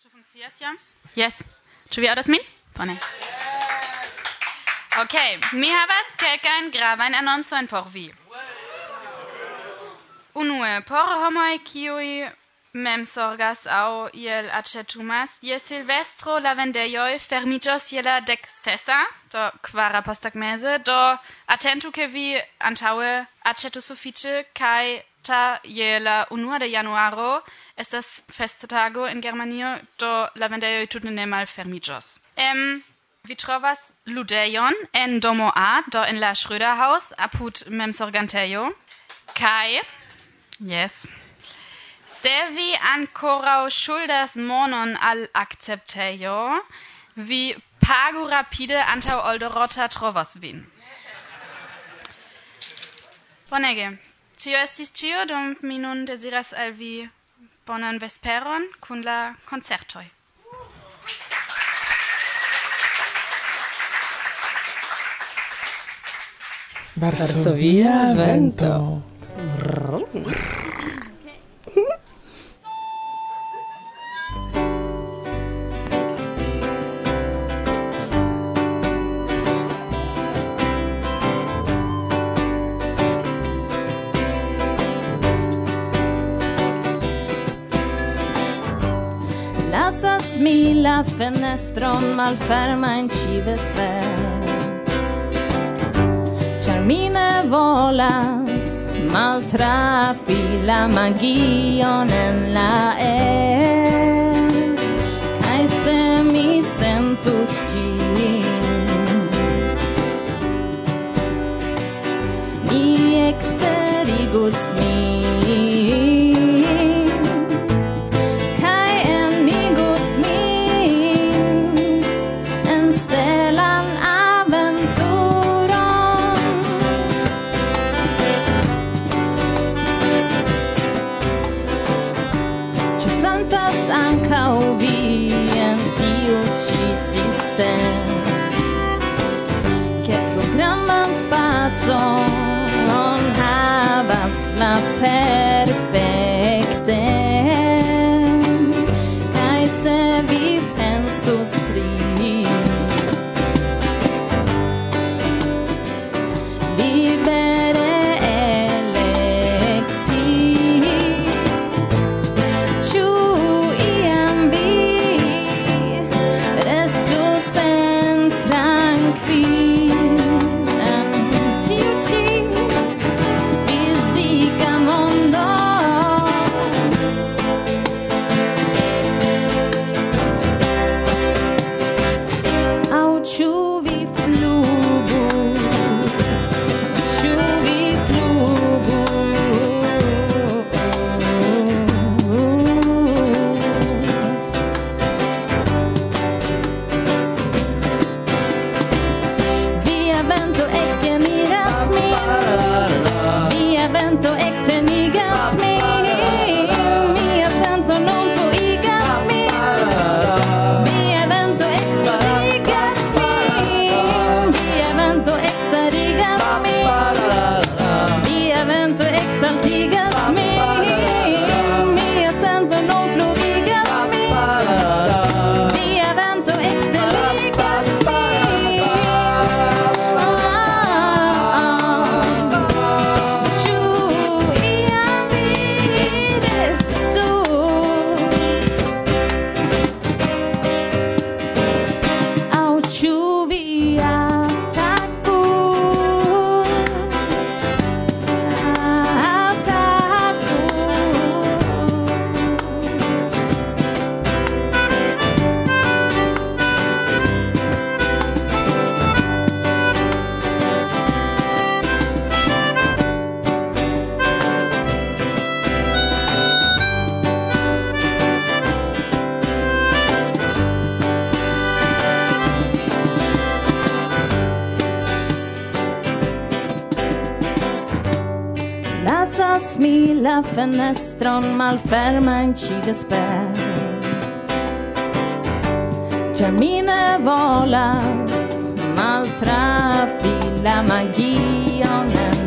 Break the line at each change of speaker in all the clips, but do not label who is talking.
Ĉu funkcias jam? Yes. Ĉu vi aŭdas min? Bone. Okay, mi havas kelkajn gravajn anoncojn por vi. Unue, por homoj kiuj mem sorgas aŭ iel aĉetumas, je Silvestro la vendejoj fermiĝos je la deksesa, do kvara posttagmeze, do atentu ke vi antaŭe aĉetu sufiĉe kaj ta je la unua de januaro estas festtago in Germanio, do la vendejoj tute ne malfermiĝos. Em vi trovas ludejon en domo A, do en la Schröderhaus apud memsorgantejo. Kai Yes. Se vi ankoraŭ schuldas monon al akceptejo, vi pagu rapide antau Oldorota trovos vin. Bonege. Tio estis cio, dum mi nun desiras al vi bonan vesperon cun la concertoi.
Varsovia vento. Brrr. Brrr.
la fenestron malferma in ci vesper Ĉar mi ne volas maltrafi la magion en la air Kaj se mi sentus ĝin Mi exterigus min. lasas mi la fenestron malfermen cigasper Ĉar mi ne volas maltrafi la magion.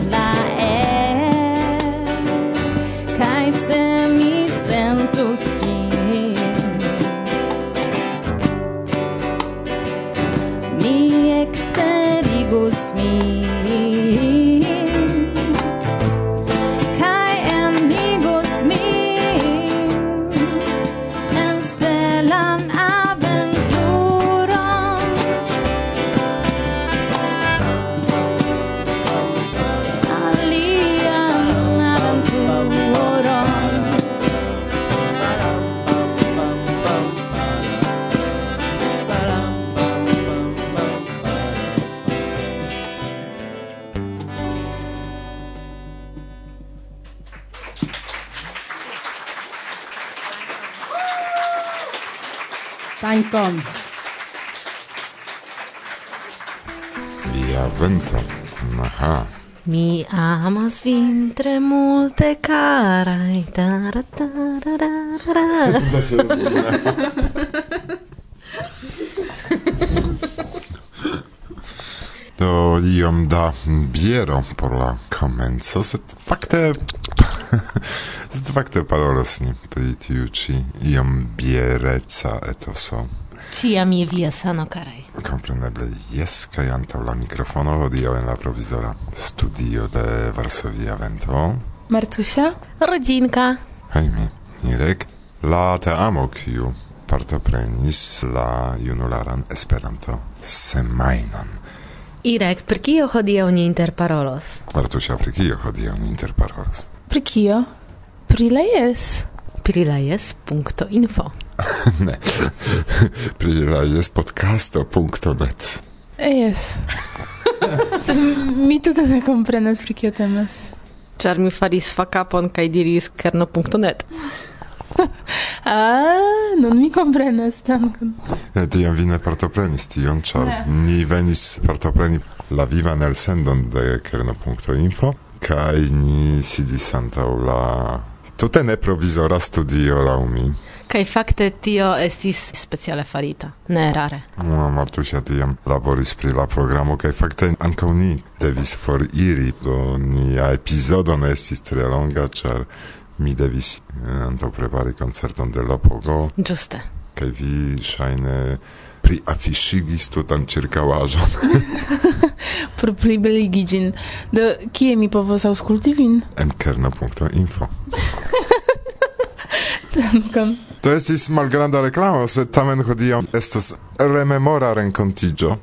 dankon.
Via vento. Aha.
Mi amas vintre multe carai
Do iom da biero por la comenzo, sed fakte Sed fakte parolas ni pri tiu ĉi iom biereca etoso.
Ciam je via sano, karaj.
Kompreneble, jes, kaj antaŭ la mikrofono hodiaŭ en la provizora studio de Varsovia Vento.
Martusia?
Rodzinka.
Hej mi, Irek. La teamo kiu partoprenis la junularan Esperanto semajnon.
Irek, pri kio hodiaŭ ni interparolos?
Martusia, pri kio hodiaŭ ni interparolos?
Pri kio?
Prilejes. Prilejes.info
Ne. Prilejespodcasto.net Jes.
mi tute ne komprenas pri kio temas.
Ĉar mi faris fakapon kaj diris kerno.net.
Ah, non mi comprenas dankon.
Ne, eh, tiam vi ne partoprenis tion, ĉar ni venis partopreni la vivan elsendon de kerno.info kaj ni sidis antaŭ la Tute ne provizora studio laŭ mi.
Kaj fakte tio estis speciale farita, ne rare.
No, Martusia tiam laboris pri la programo, kaj fakte ankaŭ ni devis foriri, do nia epizodo ne estis tre longa, ĉar mi devis eh, antaŭ prepari koncerton de Lopogo.
Ĝuste.
Kaj vi ŝajne priafiŝigis tutan ĉirkaŭaĵon.
Por plibeligi ĝin. Do kie mi povos aŭskulti vin?
En kerna.info.
Dankon.
To estis malgranda reklamo, sed tamen hodiaŭ estas rememora renkontiĝo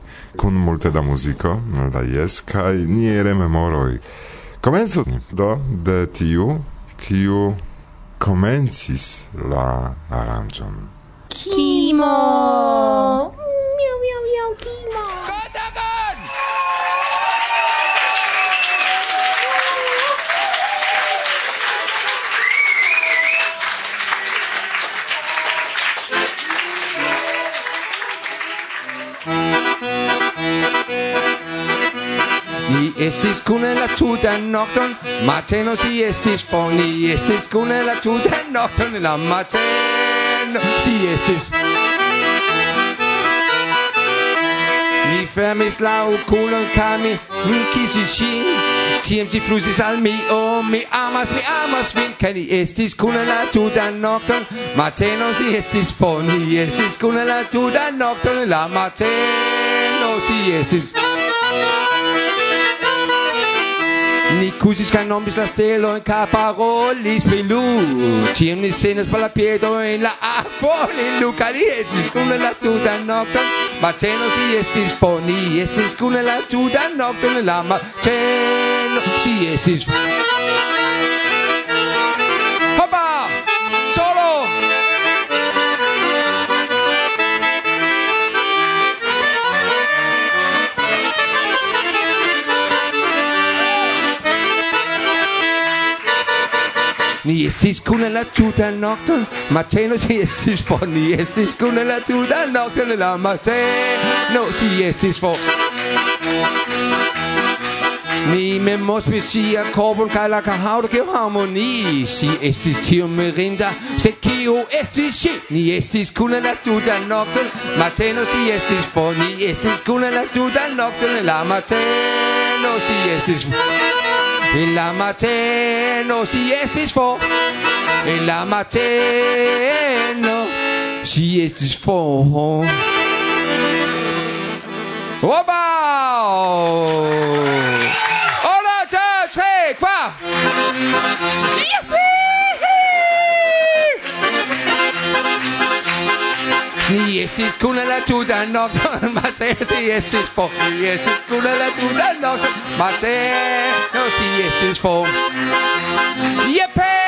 kun multe da muziko, la jes, kaj niaj rememoroj. Komencu do de tiu, kiu komencis la aranĝon.
Kimo! Miau, miau, miau, Kimo! Katakan!
Ni estis kune la tutan nokton, mateno si estis for, ni estis kune la tutan nokton, la mateno man Si estis Mi fermis la okulon kaj mi kisis ŝin Tiam ŝi flusis al mi Oh, mi amas, mi amas vin Kaj ni estis kune la tutan nokton Mateno si estis for Ni estis kune la tutan nokton La mateno si estis Ni cusis ca nombis la stelo in ca parolis pri lu. Ciam ni senas pa la piedo in la aquo Ni lucalietis cum la tuta nocton Maceno si estis po ni estis cum la tuta nocton La maceno si estis estis kun la tuta nokton mateno si estis for ni estis kun la tuta nokton la mateno si estis for Ni me mospis sia korbon kaj la kahaŭro ke harmoni Si estis tiom mirinda, sed kiu estis ŝi? Ni estis kune la tutan nokton, mateno si estis for Ni estis kune la tutan nokton, la mateno si estis for En la mateno si estis for en la mateno si estis for Oba! Ora, te tre, qua! Ni estis con la tuta nokton, mate si estis for. Ni estis con la tuta nokton, mate no si estis for. Jepe!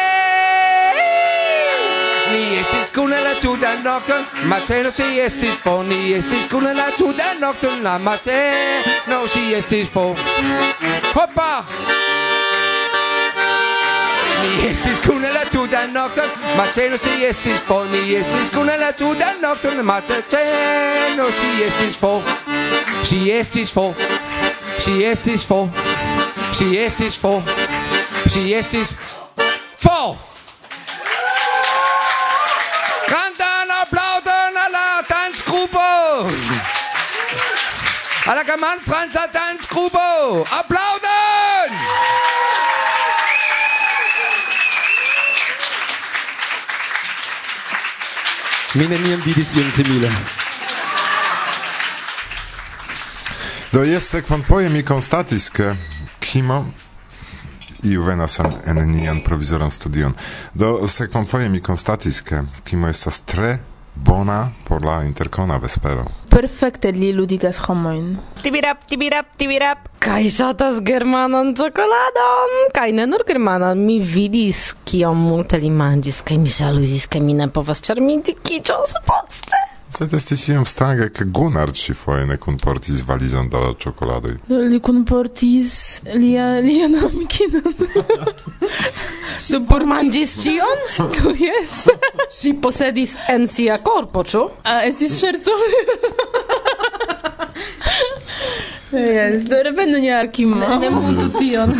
kun la tuta nokton mateno si estis fo ni estis kun la tuta nokton la mateno si estis fo. Hoppa! Ni estis kun la tuta nokton mateno si estis fo ni estis kun la tuta nokton mateno si estis fo. Si estis fo. Si estis fo. Si estis fo. Si estis fo. alla Kaman Franza Tanzgruppe. Applauden!
Mi neniam vidis ion simile.
Do jes sekvonfoje mi konstatis, ke kimo iu venas en, en nian provizoran studion. Do sekvonfoje mi konstatis, ke kimo estas tre bona por la interkona vespero
perfekte li ludigas homojn.
Tibirap, tibirap, tibirap. Kaj ŝatas germanan ĉokoladon. Kaj ne nur germanan, mi vidis kiom multe li manĝis kaj mi ĵaluzis kaj mi ne povas ĉar mi dikiĝos poste.
Sed estis iom strange, ke Gunnar ci foje ne kunportis valizon da ĉokoladoj.
Li kunportis lia lian amikinon.
Supermanĝis ĉion?
Oh, Jes.
Ŝi posedis en sia korpo, ĉu?
Ah, estis ŝerco. Jes, do revenu nia arkimo.
Ne multu tion.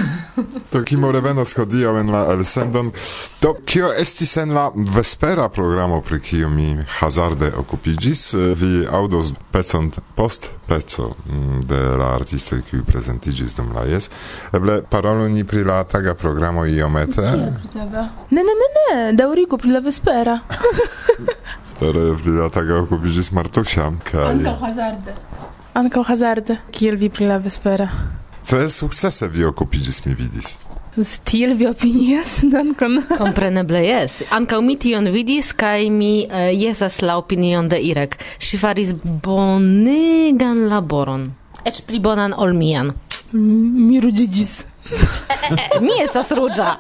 Do kimo revenos hodiaŭ en la elsendon. Do kio estis en la vespera programo pri kiu mi hazarde okupiĝis? Eh, vi aŭdos pecon post peco mm, de la artistoj kiuj prezentiĝis dum la jes. Eble parolu ni pri la taga programo iomete?
Ne, ne, ne, ne, daŭrigu pri la vespera.
Tore pri la taga okupiĝis Martusia kaj...
Hazarde. Ankaŭ hazarde. Kiel vi pri la vespera?
Tre sukcese vi okupiĝis, mi vidis.
Stil vi opinias, dankon.
Kompreneble jes. Ankaŭ mi tion vidis kaj mi uh, jesas la opinion de Irek. Ŝi faris bonegan laboron, eĉ pli bonan ol mian.
Mm, mi ruĝiĝis.
mi estas ruĝa.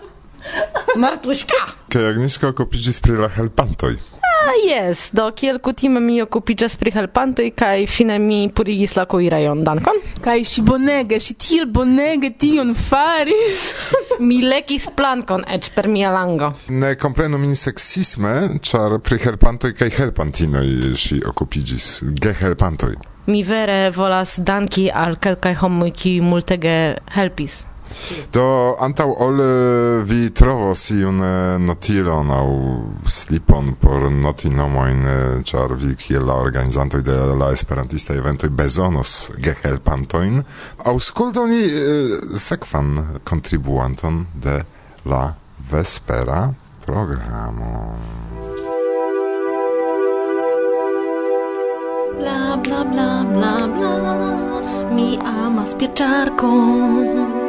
Martuśka!
Kaj Agnieszka okupiĝis pri la helpantoj.
Ah, yes, do kiel kutime mi okupiĝas pri helpantoj kaj fine mi purigis la kuirejon. Dankon.
Kaj ŝi bonege, ŝi tiel bonege tion faris.
mi lekis plankon eĉ per mia lango.
Ne komprenu min seksisme, ĉar pri helpantoj kaj helpantinoj ŝi okupiĝis. Gehelpantoj.
Mi vere volas danki al kelkaj homoj kiuj multege helpis.
Do antaŭ ol vi trovos iun notilon aŭ slipon por noti nomojn, ĉar vi kiel la organizantoj de la esperantistaj eventoj bezonos gehelpantojn. Aŭskultu ni sekvan kontribuanton de la vespera programo.
Bla bla bla bla bla Mi amas pieczarką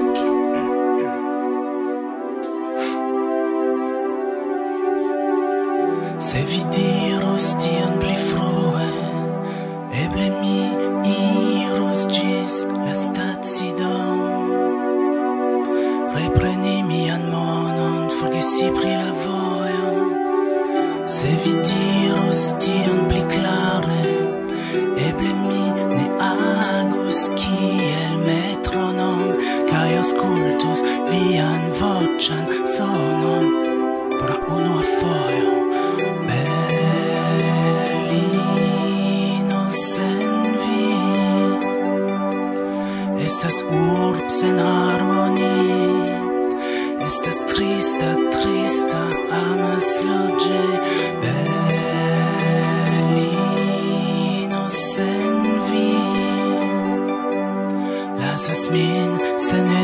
min sen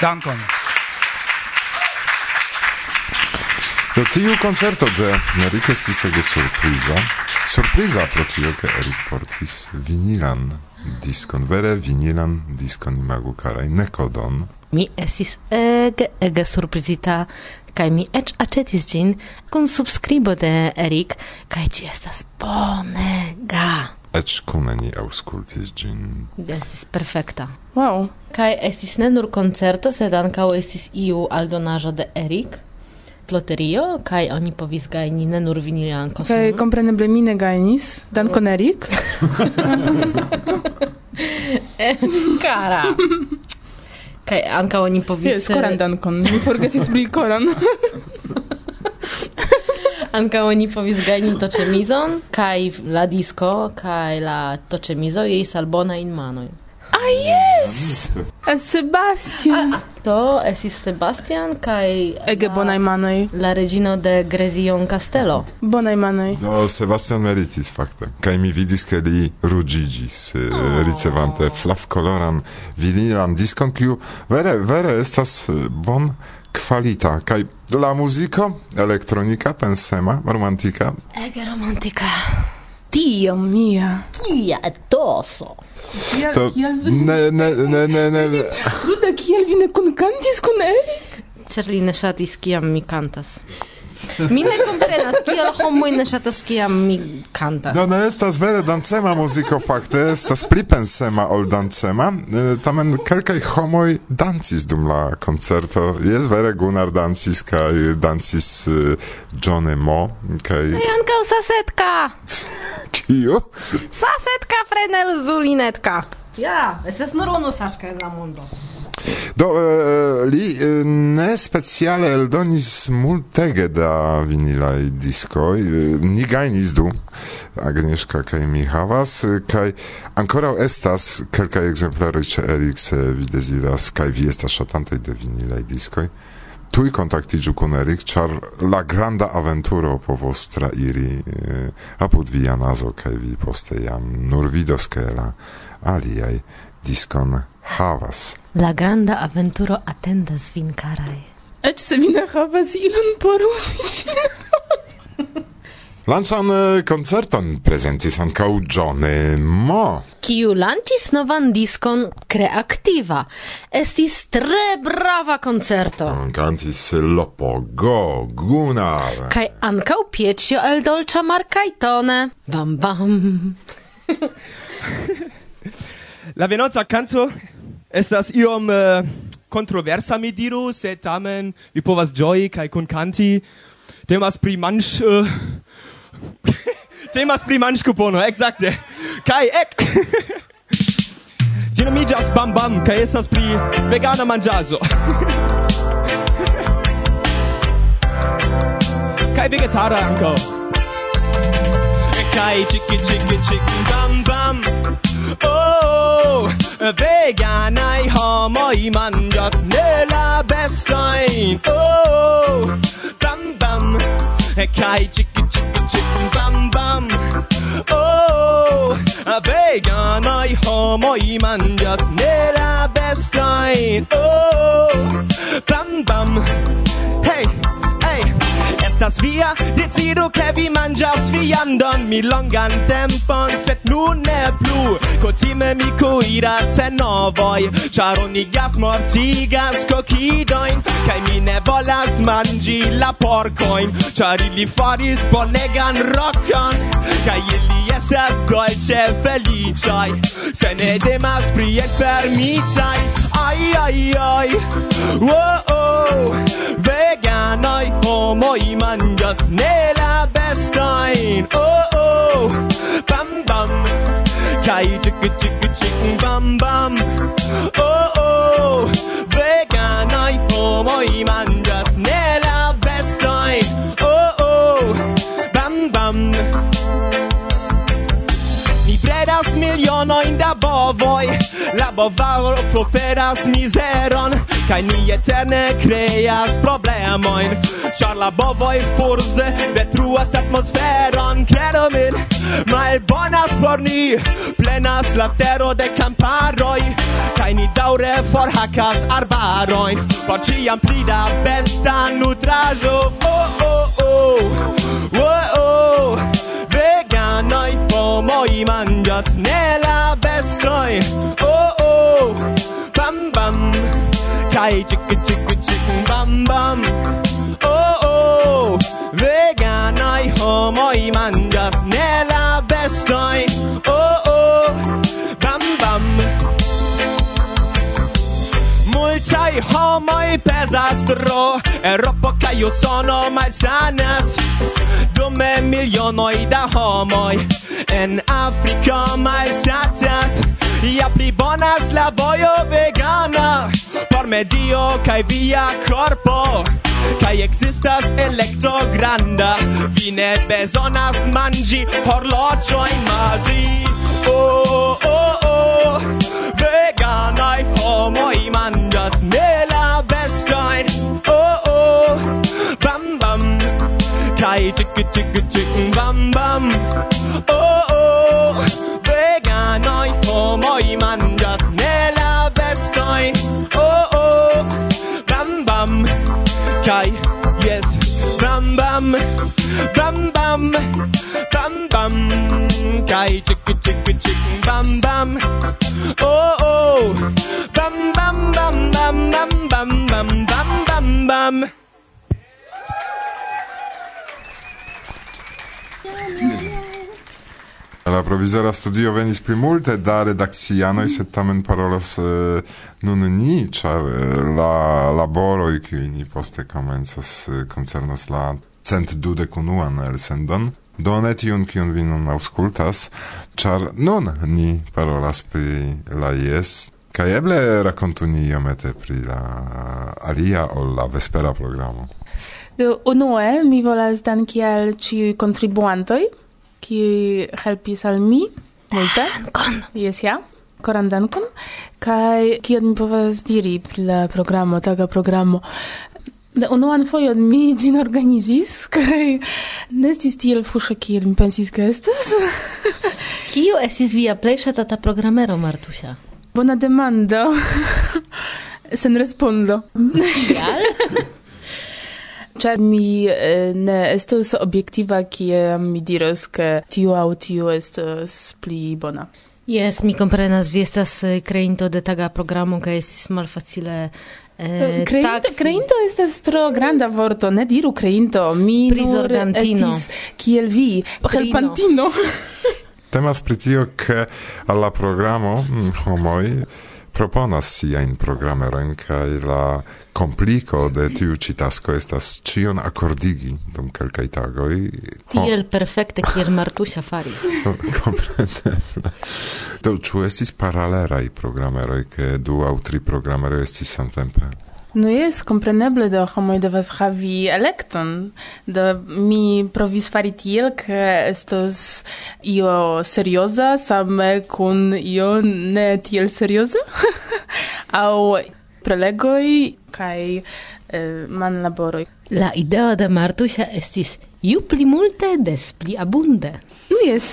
Dankon.
Do tiu concerto de Erik estis ege surpriza. Surpriza pro tio, ke Erik portis vinilan diskon. Vere vinilan diskon imagu karaj nekodon.
Mi estis ege, ege surprizita kaj mi eĉ aĉetis ĝin kun subskribo de Erik kaj ĝi estas bonega.
Ecz come ni auscultis gin.
Estis perfekta.
Wow.
Kaj estis ne nur koncerto, sed ankaŭ estis iu aldonaĵo de Erik loterio kaj oni povis gajni ne nur vinilan kosmon.
Kaj
okay,
kompreneble mi ne gajnis, dankon Erik.
Kara. Kaj ankaŭ oni povis...
Jes, koran dankon, mi forgesis pri koran.
Ankaŭ oni povis gajni toĉemizon kaj la disko kaj la toĉemizo iris al bonajn manojn.
Ah, yes! Eh, Sebastian!
Ah, to esis Sebastian kaj...
Ege bonaj manoj.
La regino de Grezion Castello.
Bonaj manoj.
No, Sebastian meritis fakte. Kaj mi vidis, ke li ruĝiĝis, eh, oh. ricevante flavkoloran vinilan diskon, kiu vere, vere estas eh, bon kvalita kaj la muziko elektronika pensema romantika
ege romantika
Dio mia.
Kia toso.
Kiel,
to,
kiel vi...
Ne, ne, ne, ne, ne.
Ruda, kiel vi ne kunkantis kun Erik?
Ĉar li ne ŝatis kiam mi kantas. Mi ne komprenas kiel homoj ne ŝatas kiam mi kantas.
Do ne estas vere dancema muziko fakte, estas pli pensema ol dancema. Tamen kelkaj homoj dancis dum la koncerto. Jes vere Gunnar dancis kaj dancis John Mo kaj
Kaj ankaŭ sasetka.
Kiu?
Sasetka Frenel Zulinetka. Ja, estas nur unu Saszka en la mondo.
Do uh, li uh, ne speciale eldonis multege da vinilaj diskoj, uh, ni gajnis du, Agnieszka kaj mi havas, kaj ankoraŭ estas kelkaj ekzempleroj ĉe Erik se vi deziras kaj vi estas ŝatantoj de vinilaj diskoj. Tuj kontaktiĝu kun Erik, ĉar la granda aventuro povos trairi eh, apud via nazo kaj vi poste jam nur vidos ke la aliaj diskon havas.
La granda aventuro atendas vin, karaj.
Eĉ se vi ne havas ilon por uzi
Lanĉan eh, koncerton prezentis ankaŭ John Mo.
Kiu lanĉis novan diskon kreativa. Estis tre brava koncerto.
Hm, kantis Lopogo, Gunnar.
Kaj ankaŭ pieĉo el dolĉa markajtone. Bam bam.
La venoza canto Estas iom eh, controversa mi diru, sed tamen vi povas ĝoji kaj kunkanti. Temas pri manch eh, Uh, Temas pri manch kupono, ekzakte. Kaj ek. Ĝi nomiĝas Bam Bam kaj estas pri vegana manĝaĵo. kaj vegetara ankaŭ. Kaj chiki chiki chicken bam bam. Oh, oh, oh veganaj homoj manĝas ne la bestojn oh, bam bam. Kai ĉiki ĉiki ĉiki bam bam. Oh, veganaj homoj manĝas ne la bestojn oh, bam bam estas via. Decido che vi mangias viandon Mi longan tempon, sed nun ne plu Cotime mi cuiras en novoi Char onigas mortigas kokidojn Kai mi ne volas mangi la porcoin. Char ili faris bonegan rokon Kaj ili estas dolce feliĉaj Se ne demas pri enfermicaj Ai, ai, ai, oh, oh Veganoj, homoj, mangias ne la bestain oh oh. Bam bam. Kai tik tik valor proferas mizeron Kaj ni eterne kreas problemojn. Ĉar la bovoj forze detruas atmosferon. Kredo min, malbonas por ni Plenas la tero de kamparoj Kaj ni daŭre forhakas arbarojn Por ĉiam pli da besta nutraĵo. Oh, oh, oh, oh, oh. Veganoj pomoj manĝas ne la bestoj Oh, bam Kai chicka chicka chicken bam bam. Oh oh vegan Veganai homoi mangas nella bestoi. Oh oh Bam bam. Multai homoi pesas tro Eropo kai io sono malsanas Dume milionoi da homoi En Africa malsatas Ja pli bonas la vojo vegana Por medio kaj via korpo Kaj ekzistas elektro granda. Vi ne bezonas manĝi horloĝojn mazi Oh, oh, oh Veganaj homoj manĝas ne la bestojn Oh, oh Bam, bam Kaj tiki, tiki, tiki, bam, bam. Oh, oh kai yes bam bam bam bam bam bam kai chick chick chick bam bam oh oh bam bam bam bam bam bam bam bam bam bam yeah
la provizora studio venis pli multe da redacianoj, sed tamen parolas eh, nun ni, ĉar eh, la laboroj, kiuj ni poste komencos, eh, koncernos la cent dudek unuan elsendon, do ne tiun, kiun vi nun aŭskultas, ĉar nun ni parolas pri la jes, kaj eble rakontu ni iomete pri la alia ol la vespera programo.
Do unue mi volas danki al ĉiuj kontribuantoj kiuj helpis al mi multe.
Dankon!
Jes, ja. Koran dankon. Kaj kion mi povas diri pri la programo, taga programo? La unuan fojon mi ĝin organizis kaj ne estis tiel fuŝa kiel mi pensis ke estas.
Kiu estis via plej ŝatata programero, Martusia?
Bona demando. Sen respondo.
Kial?
Ĉar mi eh, ne estos objektiva kie mi diros ke tiu aŭ tiu estos pli bona.
Yes, mi komprenas vi estas eh, creinto de taga programo, kaj estis malfacile eh, eh
creinto,
taxi.
Creinto estas tro granda vorto, ne diru creinto, mi nur estis kiel vi, helpantino.
Temas pri tio, ke alla programo mm, homoj proponas siajn programerojn kaj la complico de tiu ci tasko estas cion akordigi dum kelkaj tagoj.
Tiel perfekte kiel Martusia faris.
Kompreneble. Do ĉu estis paraleraj programeroj, ke du aŭ tri programeroj estis samtempe?
No jes, kompreneble do homoj devas havi elekton. Do mi provis fari tiel, ke estos io serioza, same kun io ne tiel serioza. Aŭ prelegoi kai eh, manlaboroj.
La ideo de Martusia estis ju pli multe des pli abunde.
Nu jes.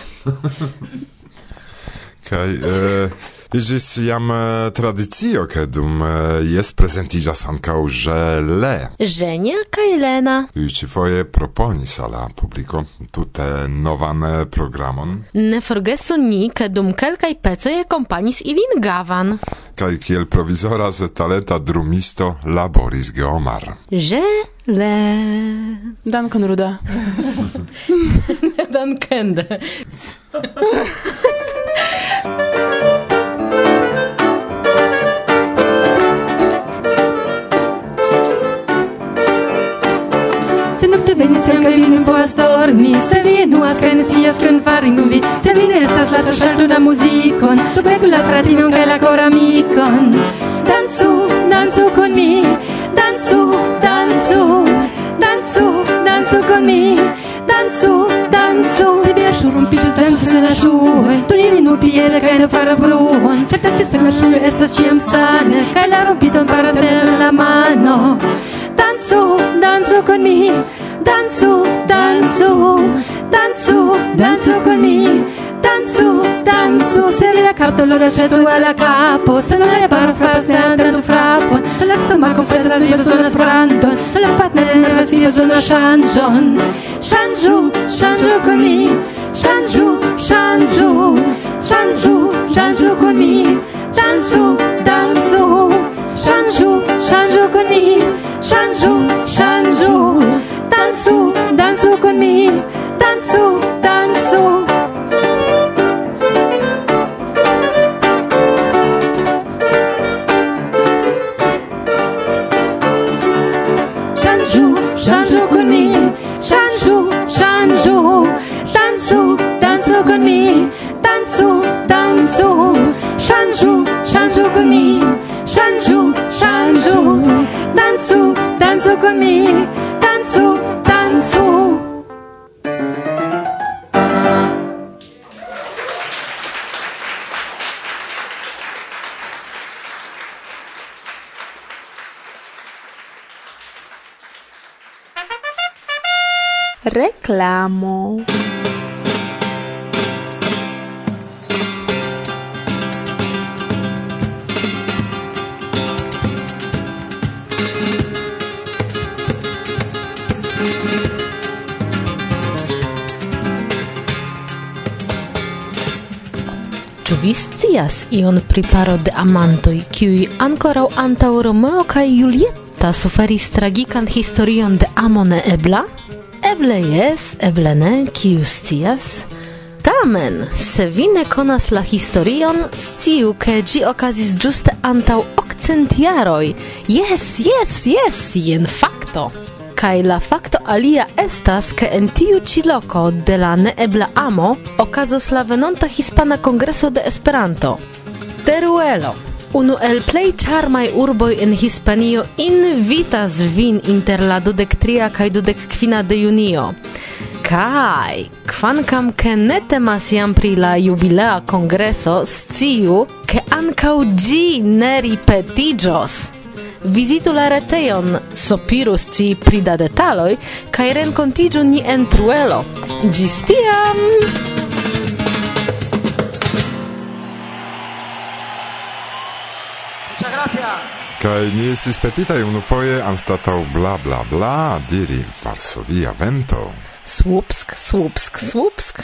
kai eh, Jam e, tradicio, ke dum e, jes prezentiĝas ankaŭ ĝele.
Ĝenia kaj Lena.
Iu ĉifoje proponis al publiko tute novan programon.
Ne forgesu ni, ke dum kelkaj pecoj ilin gavan.
Kaj kiel provizora z talenta drumisto laboris Geomar.
Ĝe
Le. Duncan Ruda.
Duncan.
Se nocte venis el kaj vi ne povas dormi Se vi enuas kaj ne scias kion fari kun vi Se vi ne estas lasu ŝaltu la muzikon Rupegu la fratinon kaj la koramikon Dancu, dancu kun mi Dancu, dancu, dancu, dancu kun mi. Dancu, dancu Se vi aŝu rompiĝas, dancu se la ŝuoj Tuniri nur piede kaj ne fara bruon Ĉar danci se la ŝuoj estas ĉiam sane Kaj la rompiton para tener la mano. Danzu, danzu con mi danzo, danzo, danzo, danzo con me. Danzo, danzo, se la capto lo recetto tu alla capo. Se la mia barra fa stante tu frappo. Se la stomaco spesa la mia persona sbrando. Se la patna nella mia sono shanjon. Shanju, shanju con me Shanju, shanju, shanju, shanju con me Danzo, danzo, shanju, shanju con me Shanju, shanju, danzu, danzu con mi, danzu, danzu. Shanju, shanju con mi, shanju, shanju, danzu, danzu con mi, danzu, danzu. Shanju, shanju con mi, chanju, chanju, danzu, danzu con mi tanzu, tanzu.
Reclamo.
Ĉu vi scias ion pri paro de amantoj, kiuj ankoraŭ antaŭ Romeo kaj Julieta suferis tragikan historion de amo neebla? Eble jes, eble ne, kiu scias? Tamen, se vi ne konas la historion, sciu, ke ĝi okazis ĝuste antaŭ okcent jaroj. Jes, jes, jes, jen fakto! Kai la facto alia estas ke en tiu ĉi loko de la neebla amo okazos la venonta hispana kongreso de Esperanto. Teruelo Unu el plej ĉarmaj urboj en Hispanio invitas vin inter la dudek tria kaj dudek kvina de junio. Kaj, kvankam ke ne temas jam pri la jubilea kongreso, sciu, ke ankaŭ ĝi ne ripetiĝos. Vizitu la retejon, sopiru sci pri da detaloj kaj renkontiĝu ni en Truelo. Ĝis tiam!
Kaj ni estis petitaj unufoje anstataŭ bla bla bla diri Varsovia vento.
Słupsk, Słupsk, Słupsk.